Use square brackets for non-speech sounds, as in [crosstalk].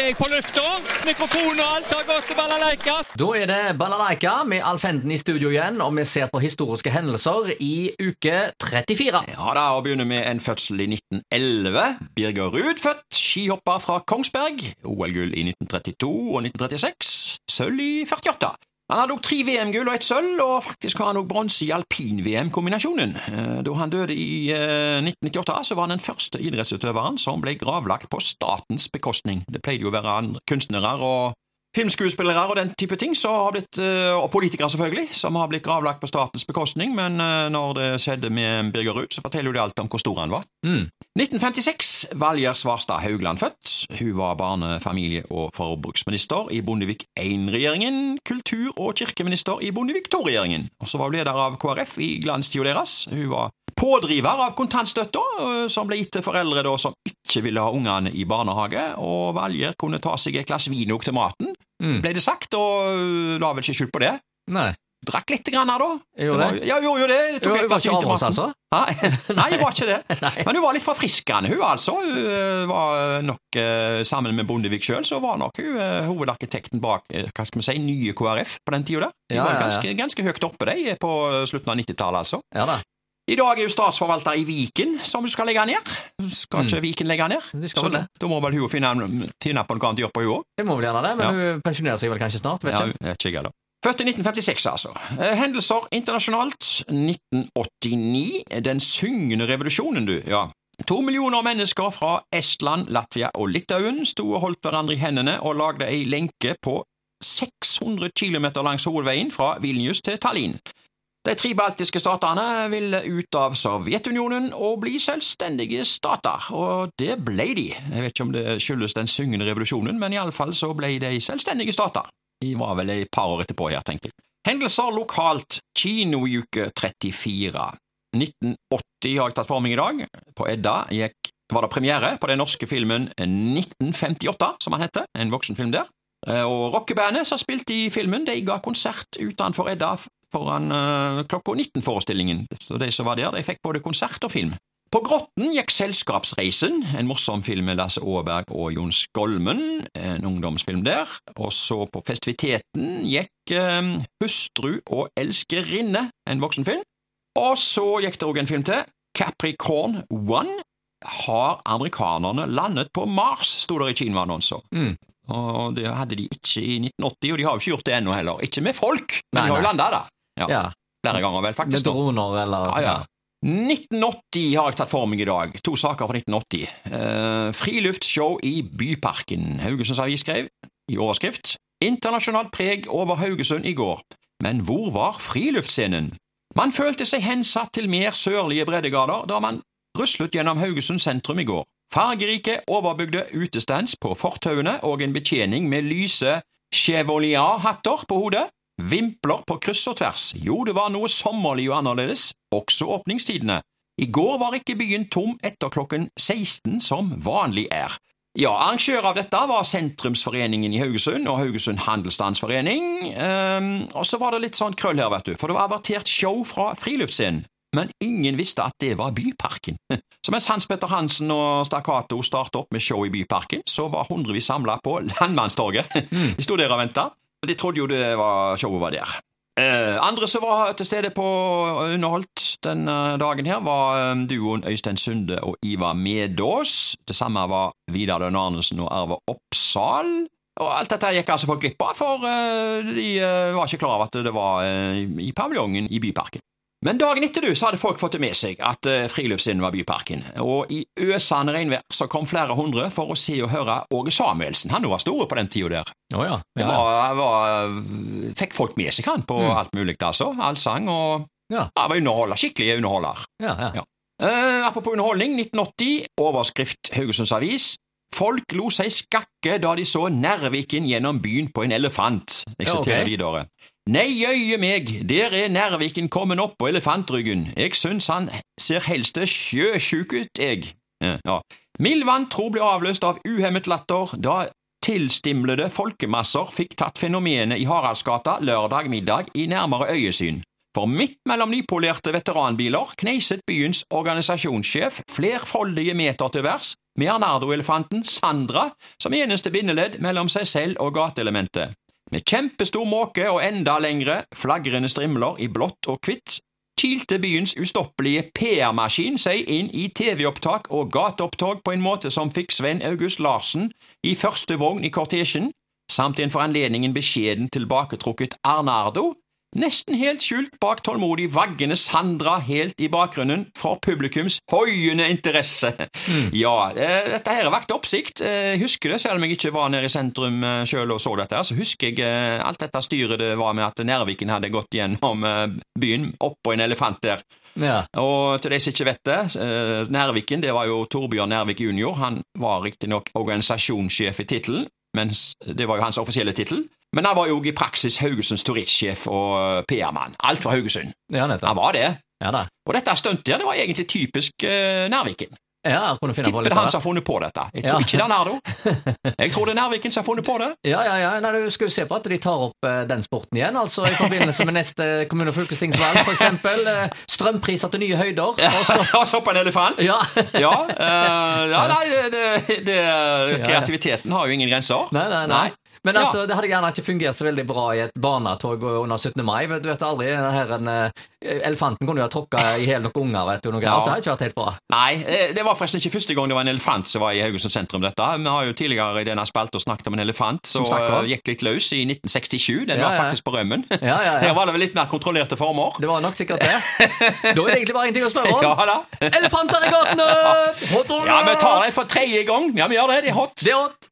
er jeg på lufta. Mikrofon og alt har gått til balalaika. Da er det Balalaika med Alf Henden i studio igjen, og vi ser på historiske hendelser i uke 34. Ja da, og begynner med en fødsel i 1911. Birger Ruud født, skihopper fra Kongsberg. OL-gull i 1932 og 1936. Sølv i 48. Han hadde også tre VM-gull og ett sølv, og faktisk har han også bronse i alpin-VM-kombinasjonen. Eh, Da han døde i eh, 1998, så var han den første idrettsutøveren som ble gravlagt på statens bekostning. Det pleide jo å være kunstnere og filmskuespillere og den type ting, blitt, eh, og politikere selvfølgelig, som har blitt gravlagt på statens bekostning, men eh, når det skjedde med Birger Ruud, så forteller jo det alt om hvor stor han var. Mm. 1956, valgjør Svarstad Haugland født. Hun var barne-, familie- og forbruksminister i Bondevik I-regjeringen, kultur- og kirkeminister i Bondevik II-regjeringen, og så var hun leder av KrF i glanstida deres. Hun var pådriver av kontantstøtta, øh, som ble gitt til foreldre da som ikke ville ha ungene i barnehage, og valgjør kunne ta seg et glass vin til maten, Mm. ble det sagt, og øh, la vel ikke skjul på det. Nei. Drakk litt grann her, da. Gjorde det? Ja, gjorde jo det. Jeg tok Hun et glass vin til maten. altså? Nei, hun var ikke det. [laughs] Men hun var litt forfriskende, hun altså. Hun eh, var nok, eh, sammen med Bondevik sjøl, så var nok hun eh, hovedarkitekten bak eh, hva skal vi si, nye KrF på den tida. De Ja, var ganske, ganske høyt oppe, de, på slutten av 90-tallet, altså. Ja da. I dag er hun statsforvalter i Viken, som du skal legge ned. Skal ikke Viken legge ned? Mm. De Så da, det. da må vel hun finne, finne på noe annet å gjøre på, hun òg. Det må vel gjerne det, men Ja. hun pensjonerer seg vel kanskje snart? vet Ja, ikke. Ja, ikke jeg heller. Født i 1956, altså. Eh, Hendelser internasjonalt 1989. Den syngende revolusjonen, du. ja. To millioner mennesker fra Estland, Latvia og Litauen sto og holdt hverandre i hendene og lagde ei lenke på 600 km langs hovedveien fra Vilnius til Tallinn. De tre baltiske statene ville ut av Sovjetunionen og bli selvstendige stater, og det ble de. Jeg vet ikke om det skyldes den syngende revolusjonen, men iallfall så ble de selvstendige stater. Var vel et par år etterpå her, tenker jeg. Hendelser lokalt, kinouke 34. 1980 har jeg tatt for meg i dag. På Edda gikk, var det premiere på den norske filmen 1958, som han heter, en voksenfilm der. Eh, Og rockebandet som spilte i filmen, de ga konsert utenfor Edda foran uh, klokka 19-forestillingen, så de som var der, de fikk både konsert og film. På Grotten gikk Selskapsreisen, en morsom film med Lasse Aaberg og Jon Skolmen, en ungdomsfilm der, og så på Festiviteten gikk eh, Hustru og elskerinne, en voksenfilm, og så gikk det òg en film til, Capricorn One. Har amerikanerne landet på Mars, sto det i kinoannonser. Mm. Og det hadde de ikke i 1980, og de har jo ikke gjort det ennå heller. Ikke med folk, men Nei, de har jo landa, der. Ja. Ja. Flere ganger, vel, faktisk. Med droner eller Ja, ja. 1980 har jeg tatt for meg i dag. To saker fra 1980. Uh, friluftsshow i Byparken. Haugesunds Avis skrev i overskrift Internasjonalt preg over Haugesund i går. Men hvor var friluftsscenen? Man følte seg hensatt til mer sørlige breddegrader da man ruslet gjennom Haugesund sentrum i går. Fargerike, overbygde utestands på fortauene og en betjening med lyse Chevolier-hatter på hodet. Vimpler på kryss og tvers. Jo, det var noe sommerlig og annerledes, også åpningstidene. I går var ikke byen tom etter klokken 16 som vanlig er. Ja, arrangør av dette var Sentrumsforeningen i Haugesund og Haugesund Handelsstandsforening, Um, og så var det litt sånn krøll her, vet du, for det var avertert show fra friluftsscenen, men ingen visste at det var Byparken. [laughs] Så mens Hans Petter Hansen og Stakkato startet opp med show i Byparken, så var hundrevis samla på Landmannstorget. [laughs] De sto der og venta, de trodde jo det var showet var der. Eh, andre som var til stede på underholdt denne dagen her, var eh, duoen Øystein Sunde og Ivar Medås. Det samme var Vidar Lønn Arnesen og Arve Oppsal. Og alt dette gikk altså folk glipp av, for eh, de eh, var ikke klar over at det var eh, i paviljongen i Byparken. Men dagen etter du, så hadde folk fått det med seg at uh, var Byparken, og i øsende regnvær så kom flere hundre for å se og høre Åge Samuelsen. Han var stor på den tida der. Ja. Det ja. ja. var, var, fikk folk med seg han på alt mulig, altså. Allsang og Ja. ja, var underholder, skikkelig underholder. ja, ja. Ja. Eh, apropos underholdning, 1980, overskrift Haugesunds Avis. Folk lo seg skakke da de så Nærviken gjennom byen på en elefant. Jeg Ja, okay. videre. Nei, jøye meg, der er Nærviken kommet opp på elefantryggen. Jeg syns han ser helst sjøsjuk ut, jeg. Eh, Ja. Mild tro ble avløst av uhemmet latter da tilstimlede folkemasser fikk tatt fenomenet i Haraldsgata lørdag middag i nærmere øyesyn. For midt mellom nypolerte veteranbiler kneiset byens organisasjonssjef flerfoldige meter til værs med Arnardo-elefanten Sandra som eneste bindeledd mellom seg selv og gateelementet. Med kjempestor måke og enda lengre, flagrende strimler i blått og hvitt kilte byens ustoppelige PR-maskin seg inn i TV-opptak og gateopptog på en måte som fikk Sven August Larsen i første vogn i kortesjen, samt en for anledningen beskjeden tilbaketrukket Arnardo, nesten helt skjult bak tålmodig vaggende Sandra helt i bakgrunnen for publikums hoiende interesse. Ja, eh, dette her vakte oppsikt. Eh, Jeg husker det, selv om jeg ikke var nede i sentrum eh, selv og så dette, her, så husker jeg eh, alt dette styret det var med at Nærviken hadde gått gjennom eh, byen, oppå en elefant der. Ja. Og til de som ikke vet det, eh, Nærviken, det var jo Torbjørn Nærvik jr. Han var riktignok organisasjonssjef i tittelen, mens det var jo hans offisielle tittel. Men han var jo i praksis Haugesunds turistsjef og PR-mann. Alt var Haugesund. Ja, nettopp. Han var det. Ja da. Og dette stuntet her, det var egentlig typisk uh, Nærviken. Ja, jeg kunne finne på Tipper litt det han som har funnet på dette. Jeg Ja. tror ikke det er Nardo. [laughs] Jeg tror det er Nærviken som har funnet på det. Ja, ja, ja. Nei, du skal jo se på at de tar opp uh, den sporten igjen, altså i forbindelse med neste kommune- og fylkestingsvalg, eksempel. [laughs] Eh, strømpriser til nye høyder. [laughs] Og så på en elefant. Ja. ja, uh, ja nei, det, det, det, kreativiteten har jo ingen grenser. Nei, nei, nei. Men Ja. altså, det hadde gjerne ikke fungert så veldig bra i et barnetog under 17. mai. Du vet aldri, en, eh, Elefanten kunne jo ha tråkka i hjel noen unger, vet du, noe Ja. så det hadde ikke vært helt bra. Nei, eh, det var forresten ikke første gang det var en elefant som var i Haugesund sentrum. dette. Vi har jo tidligere i denne spalta snakket om en elefant som eh, gikk litt løs i 1967. Den Ja, var ja. faktisk på rømmen. Ja, ja, [laughs] Her var det vel litt mer kontrollerte former. Det var nok sikkert det. [laughs] Da er det egentlig bare én ting å spørre om. Ja. Elefanter i gatene! [laughs] Ja, vi tar det for tredje gang. Ja, vi gjør det. Det er hot. Det er hot.